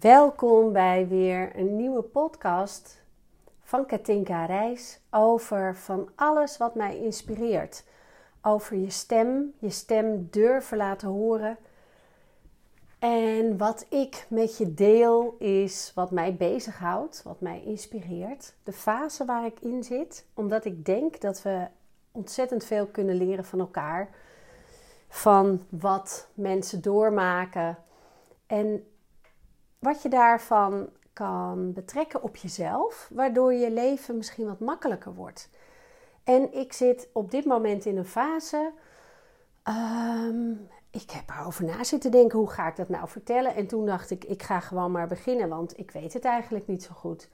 Welkom bij weer een nieuwe podcast van Katinka Reis over van alles wat mij inspireert. Over je stem, je stem durven laten horen. En wat ik met je deel is wat mij bezighoudt, wat mij inspireert. De fase waar ik in zit, omdat ik denk dat we ontzettend veel kunnen leren van elkaar. Van wat mensen doormaken. En wat je daarvan kan betrekken op jezelf, waardoor je leven misschien wat makkelijker wordt. En ik zit op dit moment in een fase. Ehm, ik heb erover na zitten denken, hoe ga ik dat nou vertellen? En toen dacht ik, ik ga gewoon maar beginnen, want ik weet het eigenlijk niet zo goed.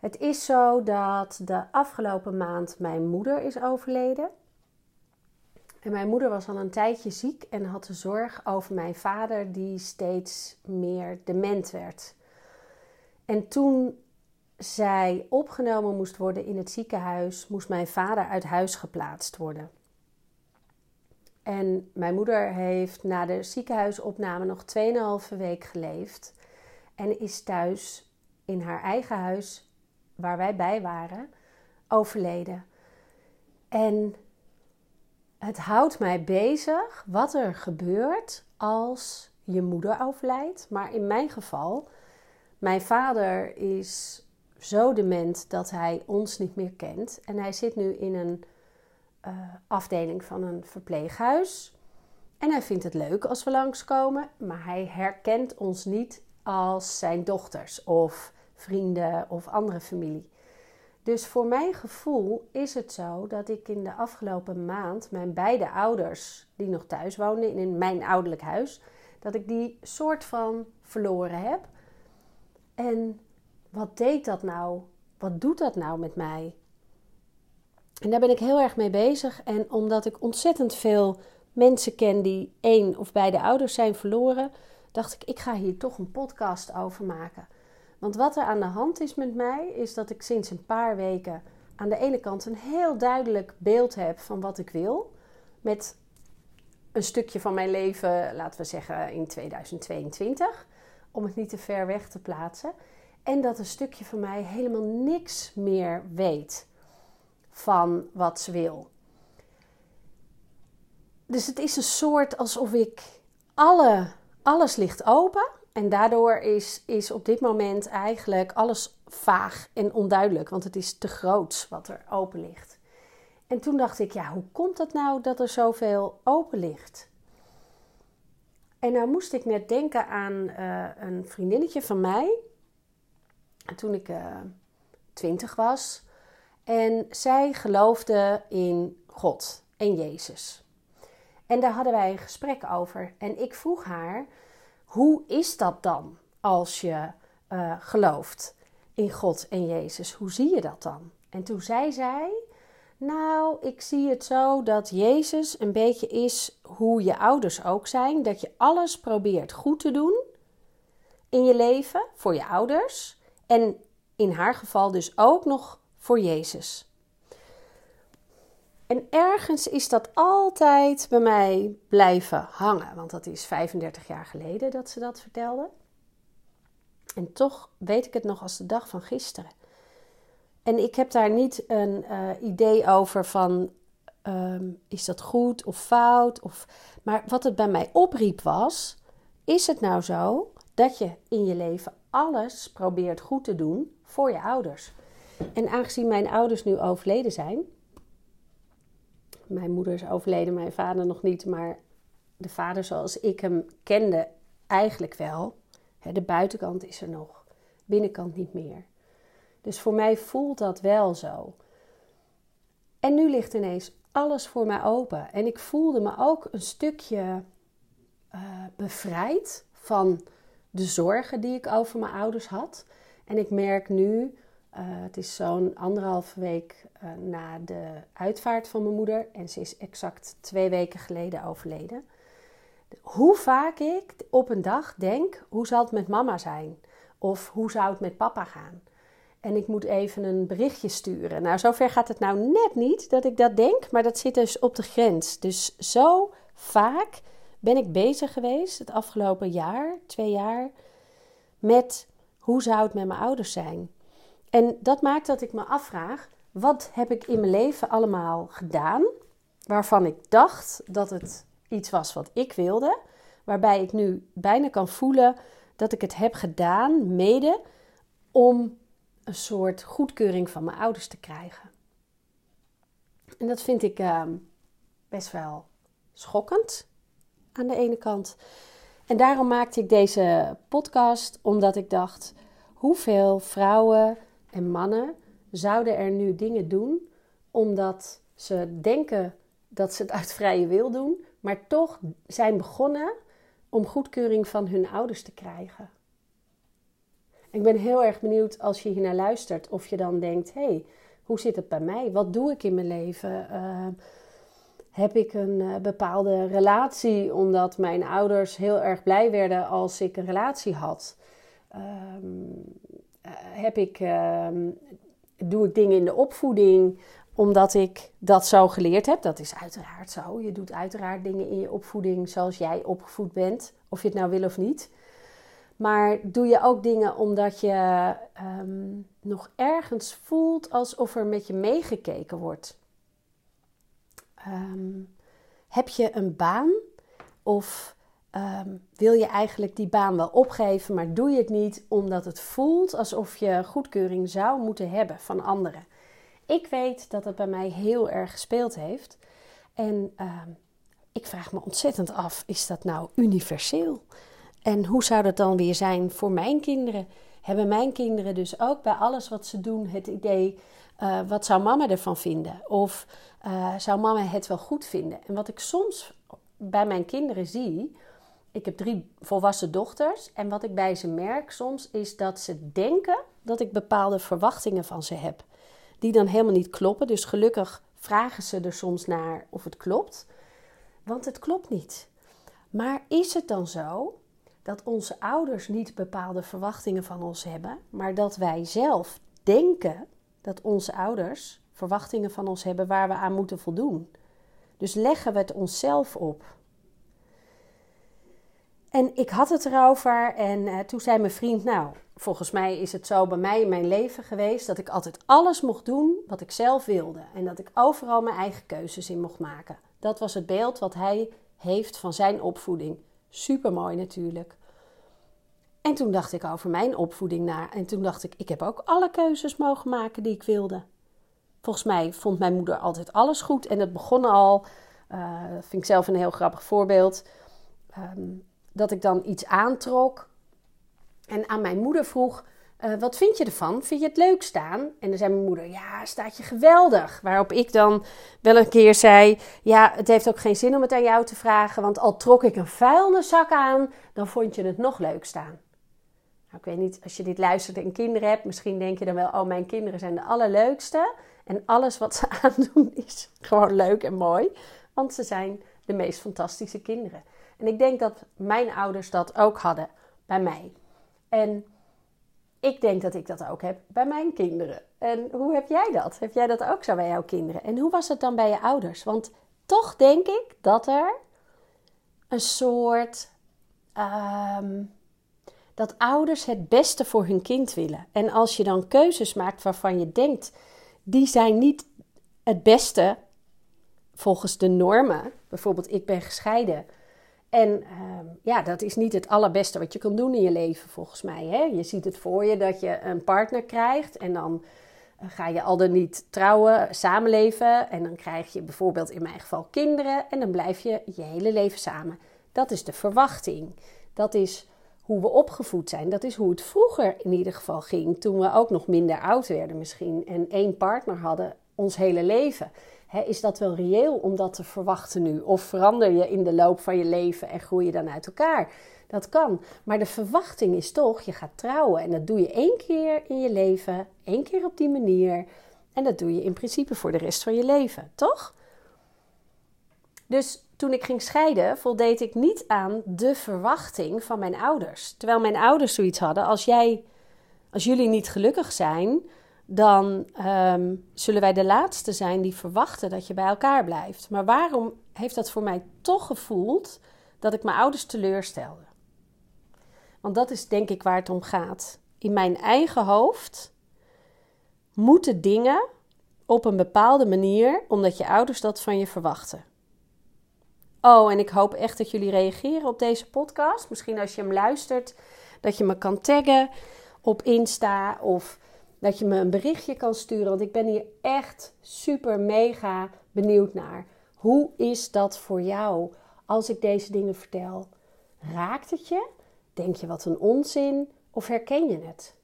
Het is zo dat de afgelopen maand mijn moeder is overleden. En mijn moeder was al een tijdje ziek en had de zorg over mijn vader, die steeds meer dement werd. En toen zij opgenomen moest worden in het ziekenhuis, moest mijn vader uit huis geplaatst worden. En mijn moeder heeft na de ziekenhuisopname nog 2,5 week geleefd en is thuis in haar eigen huis, waar wij bij waren, overleden. En het houdt mij bezig wat er gebeurt als je moeder overlijdt. Maar in mijn geval, mijn vader is zo dement dat hij ons niet meer kent. En hij zit nu in een uh, afdeling van een verpleeghuis. En hij vindt het leuk als we langskomen, maar hij herkent ons niet als zijn dochters of vrienden of andere familie. Dus voor mijn gevoel is het zo dat ik in de afgelopen maand mijn beide ouders, die nog thuis woonden in mijn ouderlijk huis, dat ik die soort van verloren heb. En wat deed dat nou? Wat doet dat nou met mij? En daar ben ik heel erg mee bezig. En omdat ik ontzettend veel mensen ken die één of beide ouders zijn verloren, dacht ik, ik ga hier toch een podcast over maken. Want wat er aan de hand is met mij, is dat ik sinds een paar weken aan de ene kant een heel duidelijk beeld heb van wat ik wil. Met een stukje van mijn leven, laten we zeggen in 2022, om het niet te ver weg te plaatsen. En dat een stukje van mij helemaal niks meer weet van wat ze wil. Dus het is een soort alsof ik alle, alles ligt open. En daardoor is, is op dit moment eigenlijk alles vaag en onduidelijk. Want het is te groots wat er open ligt. En toen dacht ik, ja, hoe komt het nou dat er zoveel open ligt? En nou moest ik net denken aan uh, een vriendinnetje van mij. Toen ik uh, twintig was. En zij geloofde in God en Jezus. En daar hadden wij een gesprek over. En ik vroeg haar: hoe is dat dan als je uh, gelooft in God en Jezus? Hoe zie je dat dan? En toen zei zij: Nou, ik zie het zo dat Jezus een beetje is hoe je ouders ook zijn. Dat je alles probeert goed te doen in je leven voor je ouders. En in haar geval dus ook nog voor Jezus. En ergens is dat altijd bij mij blijven hangen, want dat is 35 jaar geleden dat ze dat vertelde. En toch weet ik het nog als de dag van gisteren. En ik heb daar niet een uh, idee over van um, is dat goed of fout. Of, maar wat het bij mij opriep was: is het nou zo dat je in je leven alles probeert goed te doen voor je ouders? En aangezien mijn ouders nu overleden zijn, mijn moeder is overleden, mijn vader nog niet, maar de vader zoals ik hem kende, eigenlijk wel. De buitenkant is er nog, binnenkant niet meer. Dus voor mij voelt dat wel zo. En nu ligt ineens alles voor mij open. En ik voelde me ook een stukje uh, bevrijd van de zorgen die ik over mijn ouders had. En ik merk nu uh, het is zo'n anderhalve week uh, na de uitvaart van mijn moeder en ze is exact twee weken geleden overleden. Hoe vaak ik op een dag denk: hoe zal het met mama zijn? Of hoe zou het met papa gaan? En ik moet even een berichtje sturen. Nou, zover gaat het nou net niet dat ik dat denk, maar dat zit dus op de grens. Dus zo vaak ben ik bezig geweest het afgelopen jaar, twee jaar, met hoe zou het met mijn ouders zijn. En dat maakt dat ik me afvraag, wat heb ik in mijn leven allemaal gedaan waarvan ik dacht dat het iets was wat ik wilde, waarbij ik nu bijna kan voelen dat ik het heb gedaan, mede om een soort goedkeuring van mijn ouders te krijgen. En dat vind ik uh, best wel schokkend aan de ene kant. En daarom maakte ik deze podcast, omdat ik dacht: hoeveel vrouwen en mannen zouden er nu dingen doen omdat ze denken dat ze het uit vrije wil doen, maar toch zijn begonnen om goedkeuring van hun ouders te krijgen. Ik ben heel erg benieuwd als je hier naar luistert, of je dan denkt: hé, hey, hoe zit het bij mij? Wat doe ik in mijn leven? Uh, heb ik een uh, bepaalde relatie omdat mijn ouders heel erg blij werden als ik een relatie had? Um, heb ik, uh, doe ik dingen in de opvoeding omdat ik dat zo geleerd heb? Dat is uiteraard zo. Je doet uiteraard dingen in je opvoeding zoals jij opgevoed bent, of je het nou wil of niet. Maar doe je ook dingen omdat je um, nog ergens voelt alsof er met je meegekeken wordt? Um, heb je een baan of um, wil je eigenlijk die baan wel opgeven, maar doe je het niet omdat het voelt alsof je goedkeuring zou moeten hebben van anderen? Ik weet dat het bij mij heel erg gespeeld heeft. En ik vraag me ontzettend af: is dat nou universeel? En hoe zou dat dan weer zijn voor mijn kinderen? Hebben mijn kinderen dus ook bij alles wat ze doen het idee: uh, wat zou mama ervan vinden? Of uh, zou mama het wel goed vinden? En wat ik soms bij mijn kinderen zie. Ik heb drie volwassen dochters. En wat ik bij ze merk soms is dat ze denken dat ik bepaalde verwachtingen van ze heb. Die dan helemaal niet kloppen. Dus gelukkig vragen ze er soms naar of het klopt. Want het klopt niet. Maar is het dan zo dat onze ouders niet bepaalde verwachtingen van ons hebben, maar dat wij zelf denken dat onze ouders verwachtingen van ons hebben waar we aan moeten voldoen. Dus leggen we het onszelf op. En ik had het erover en uh, toen zei mijn vriend, nou, volgens mij is het zo bij mij in mijn leven geweest dat ik altijd alles mocht doen wat ik zelf wilde en dat ik overal mijn eigen keuzes in mocht maken. Dat was het beeld wat hij heeft van zijn opvoeding. Super mooi natuurlijk. En toen dacht ik over mijn opvoeding na. En toen dacht ik, ik heb ook alle keuzes mogen maken die ik wilde. Volgens mij vond mijn moeder altijd alles goed. En het begon al, uh, vind ik zelf een heel grappig voorbeeld, um, dat ik dan iets aantrok. En aan mijn moeder vroeg, uh, wat vind je ervan? Vind je het leuk staan? En dan zei mijn moeder, ja, staat je geweldig. Waarop ik dan wel een keer zei, ja, het heeft ook geen zin om het aan jou te vragen. Want al trok ik een vuilniszak aan, dan vond je het nog leuk staan. Nou, ik weet niet, als je dit luistert en kinderen hebt, misschien denk je dan wel, oh, mijn kinderen zijn de allerleukste. En alles wat ze aandoen is gewoon leuk en mooi, want ze zijn de meest fantastische kinderen. En ik denk dat mijn ouders dat ook hadden bij mij. En ik denk dat ik dat ook heb bij mijn kinderen. En hoe heb jij dat? Heb jij dat ook zo bij jouw kinderen? En hoe was het dan bij je ouders? Want toch denk ik dat er een soort. Ehm, dat ouders het beste voor hun kind willen. En als je dan keuzes maakt waarvan je denkt, die zijn niet het beste volgens de normen. Bijvoorbeeld, ik ben gescheiden. En uh, ja, dat is niet het allerbeste wat je kan doen in je leven, volgens mij. Hè? Je ziet het voor je dat je een partner krijgt en dan eh, ga je al dan niet trouwen, samenleven. En dan krijg je bijvoorbeeld in mijn geval kinderen en dan blijf je je hele leven samen. Dat is de verwachting. Dat is hoe we opgevoed zijn. Dat is hoe het vroeger in ieder geval ging. Toen we ook nog minder oud werden misschien. En één partner hadden ons hele leven. Is dat wel reëel om dat te verwachten nu? Of verander je in de loop van je leven en groei je dan uit elkaar? Dat kan. Maar de verwachting is toch, je gaat trouwen. En dat doe je één keer in je leven. één keer op die manier. En dat doe je in principe voor de rest van je leven. Toch? Dus toen ik ging scheiden, voldeed ik niet aan de verwachting van mijn ouders. Terwijl mijn ouders zoiets hadden: als jij, als jullie niet gelukkig zijn, dan um, zullen wij de laatste zijn die verwachten dat je bij elkaar blijft. Maar waarom heeft dat voor mij toch gevoeld dat ik mijn ouders teleurstelde? Want dat is denk ik waar het om gaat. In mijn eigen hoofd moeten dingen op een bepaalde manier, omdat je ouders dat van je verwachten. Oh, en ik hoop echt dat jullie reageren op deze podcast. Misschien als je hem luistert, dat je me kan taggen op Insta of dat je me een berichtje kan sturen. Want ik ben hier echt super mega benieuwd naar. Hoe is dat voor jou als ik deze dingen vertel? Raakt het je? Denk je wat een onzin? Of herken je het?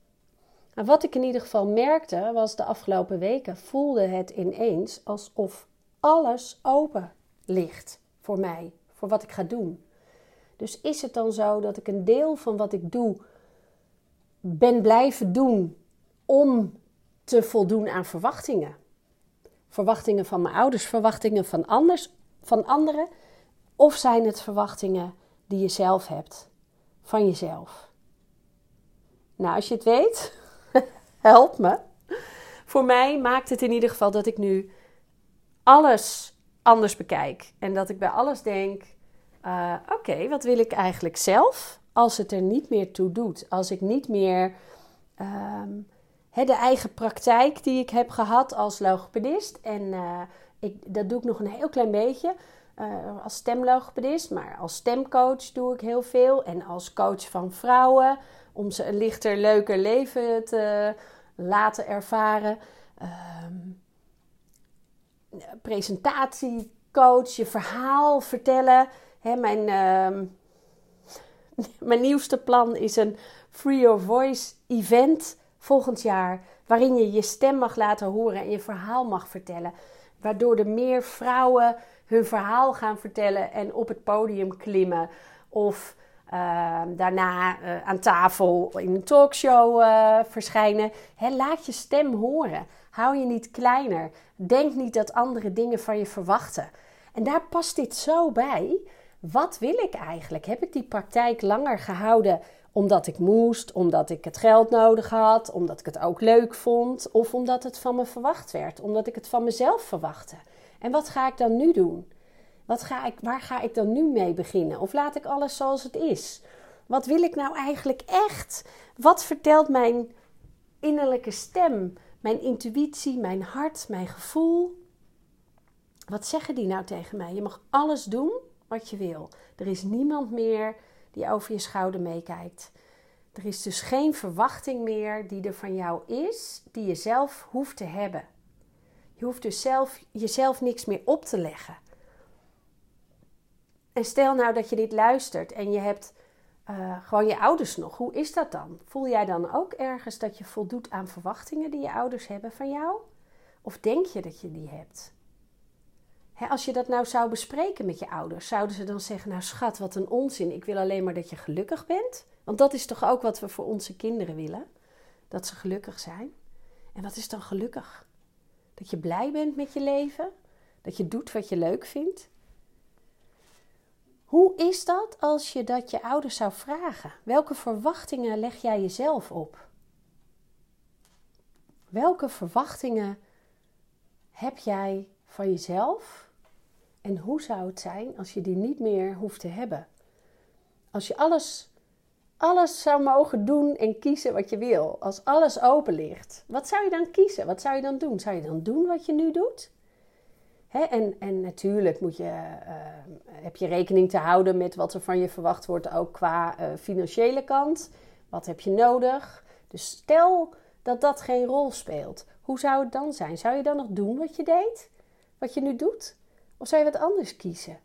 En wat ik in ieder geval merkte was de afgelopen weken voelde het ineens alsof alles open ligt voor mij, voor wat ik ga doen. Dus is het dan zo dat ik een deel van wat ik doe ben blijven doen om te voldoen aan verwachtingen? Verwachtingen van mijn ouders, verwachtingen van, anders, van anderen? Of zijn het verwachtingen die je zelf hebt, van jezelf? Nou, als je het weet, help me. Voor mij maakt het in ieder geval dat ik nu alles anders bekijk. En dat ik bij alles denk: uh, oké, wat wil ik eigenlijk zelf als het er niet meer toe doet? Als ik niet meer um, de eigen praktijk die ik heb gehad als logopedist. En uh, ik, dat doe ik nog een heel klein beetje. Uh, als stemlogopedist, maar als stemcoach doe ik heel veel. En als coach van vrouwen, om ze een lichter, leuker leven te laten ervaren. Um, presentatiecoach, je verhaal vertellen. mijn, uh, mijn nieuwste plan is een Free Your Voice event volgend jaar. Waarin je je stem mag laten horen en je verhaal mag vertellen. Waardoor er meer vrouwen hun verhaal gaan vertellen en op het podium klimmen. Of uh, daarna uh, aan tafel in een talkshow uh, verschijnen. laat je stem horen. Hou je niet kleiner. Denk niet dat andere dingen van je verwachten. En daar past dit zo bij. Wat wil ik eigenlijk? Heb ik die praktijk langer gehouden omdat ik moest, omdat ik het geld nodig had, omdat ik het ook leuk vond of omdat het van me verwacht werd, omdat ik het van mezelf verwachtte? En wat ga ik dan nu doen? Wat ga ik, waar ga ik dan nu mee beginnen? Of laat ik alles zoals het is? Wat wil ik nou eigenlijk echt? Wat vertelt mijn innerlijke stem? Mijn intuïtie, mijn hart, mijn gevoel. Wat zeggen die nou tegen mij? Je mag alles doen wat je wil. Er is niemand meer die over je schouder meekijkt. Er is dus geen verwachting meer die er van jou is, die je zelf hoeft te hebben. Je hoeft dus zelf, jezelf niks meer op te leggen. En stel nou dat je dit luistert en je hebt uh, gewoon je ouders nog. Hoe is dat dan? Voel jij dan ook ergens dat je voldoet aan verwachtingen die je ouders hebben van jou? Of denk je dat je die hebt? Als je dat nou zou bespreken met je ouders, zouden ze dan zeggen: Nou, schat, wat een onzin. Ik wil alleen maar dat je gelukkig bent. Want dat is toch ook wat we voor onze kinderen willen: dat ze gelukkig zijn. En wat is dan gelukkig? Dat je blij bent met je leven, dat je doet wat je leuk vindt, hoe is dat als je dat je ouders zou vragen? Welke verwachtingen leg jij jezelf op? Welke verwachtingen heb jij van jezelf? En hoe zou het zijn als je die niet meer hoeft te hebben? Als je alles, alles zou mogen doen en kiezen wat je wil. Als alles open ligt. Wat zou je dan kiezen? Wat zou je dan doen? Zou je dan doen wat je nu doet? en, en natuurlijk moet je, uh, heb je rekening te houden met wat er van je verwacht wordt, ook qua uh, financiële kant. Wat heb je nodig? Dus stel dat dat geen rol speelt. Hoe zou het dan zijn? Zou je dan nog doen wat je deed? Wat je nu doet? Of zou je wat anders kiezen?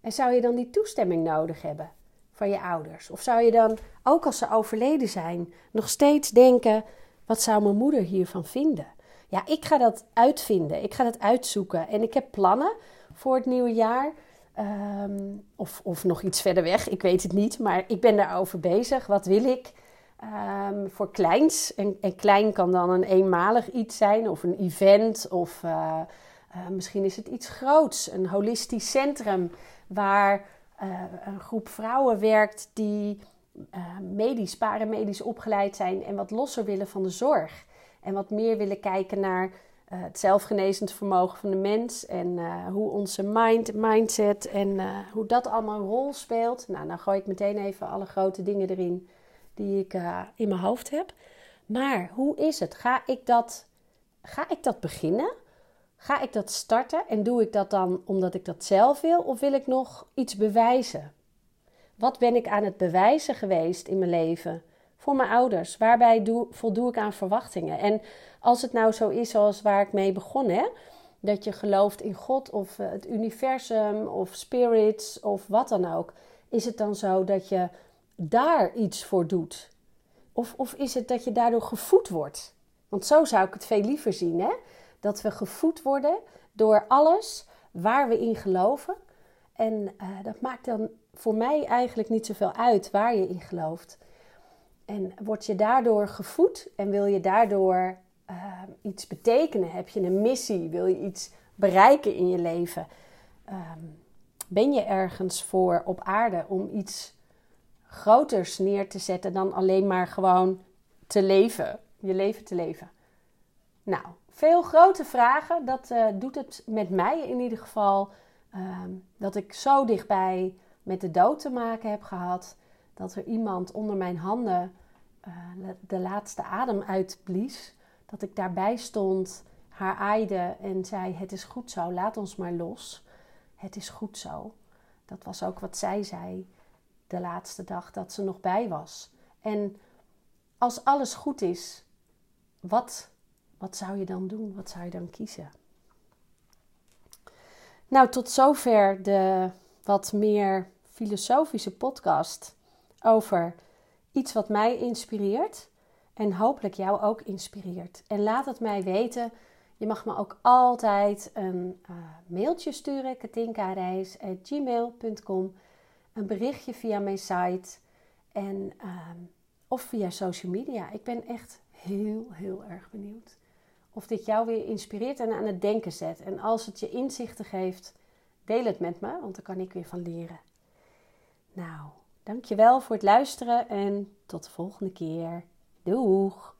En zou je dan die toestemming nodig hebben van je ouders? Of zou je dan, ook als ze overleden zijn, nog steeds denken: wat zou mijn moeder hiervan vinden? Ja, ik ga dat uitvinden. Ik ga dat uitzoeken. En ik heb plannen voor het nieuwe jaar. Ehm, of, of nog iets verder weg, ik weet het niet. Maar ik ben daarover bezig. Wat wil ik um, voor kleins? En, en, klein kan dan een eenmalig iets zijn, of een event, of uh, uh, misschien is het iets groots. Een holistisch centrum waar uh, een groep vrouwen werkt die medisch, paramedisch opgeleid zijn en wat losser willen van de zorg. En wat meer willen kijken naar uh, het zelfgenezend vermogen van de mens. En uh, hoe onze mind, mindset en uh, hoe dat allemaal een rol speelt. Nou, dan gooi ik meteen even alle grote dingen erin. die ik eh, in mijn hoofd heb. Maar hoe is het? Ga ik dat, ga ik dat beginnen? Ga ik dat starten en doe ik dat dan omdat ik dat zelf wil of wil ik nog iets bewijzen? Wat ben ik aan het bewijzen geweest in mijn leven voor mijn ouders? Waarbij doe, voldoe ik aan verwachtingen? En als het nou zo is zoals waar ik mee begon, hè? dat je gelooft in God of eh, het universum of spirits of wat dan ook, is het dan zo dat je daar iets voor doet? Of, of is het dat je daardoor gevoed wordt? Want zo zou ik het veel liever zien, hè? Dat we gevoed worden door alles waar we in geloven. En uh, dat maakt dan voor mij eigenlijk niet zoveel uit waar je in gelooft. En word je daardoor gevoed en wil je daardoor uh, iets betekenen? Heb je een missie? Wil je iets bereiken in je leven? Um, ben je ergens voor op aarde om iets groters neer te zetten dan alleen maar gewoon te leven, je leven te leven? Nou, veel grote vragen. Dat uh, doet het met mij in ieder geval. Um, dat ik zo dichtbij met de dood te maken heb gehad. Dat er iemand onder mijn handen uh, de laatste adem uitblies. Dat ik daarbij stond, haar aaide en zei: Het is goed zo, laat ons maar los. Het is goed zo. Dat was ook wat zij zei de laatste dag dat ze nog bij was. En als alles goed is, wat, wat zou je dan doen? Wat zou je dan kiezen? Nou, tot zover de wat meer filosofische podcast over iets wat mij inspireert en hopelijk jou ook inspireert. En laat het mij weten. Je mag me ook altijd een uh, mailtje sturen, katinkareis.gmail.com, een berichtje via mijn site en, uh, of via social media. Ik ben echt heel, heel erg benieuwd of dit jou weer inspireert en aan het denken zet. En als het je inzichten geeft, deel het met me, want daar kan ik weer van leren. Nou, dankjewel voor het luisteren en tot de volgende keer. Doeg!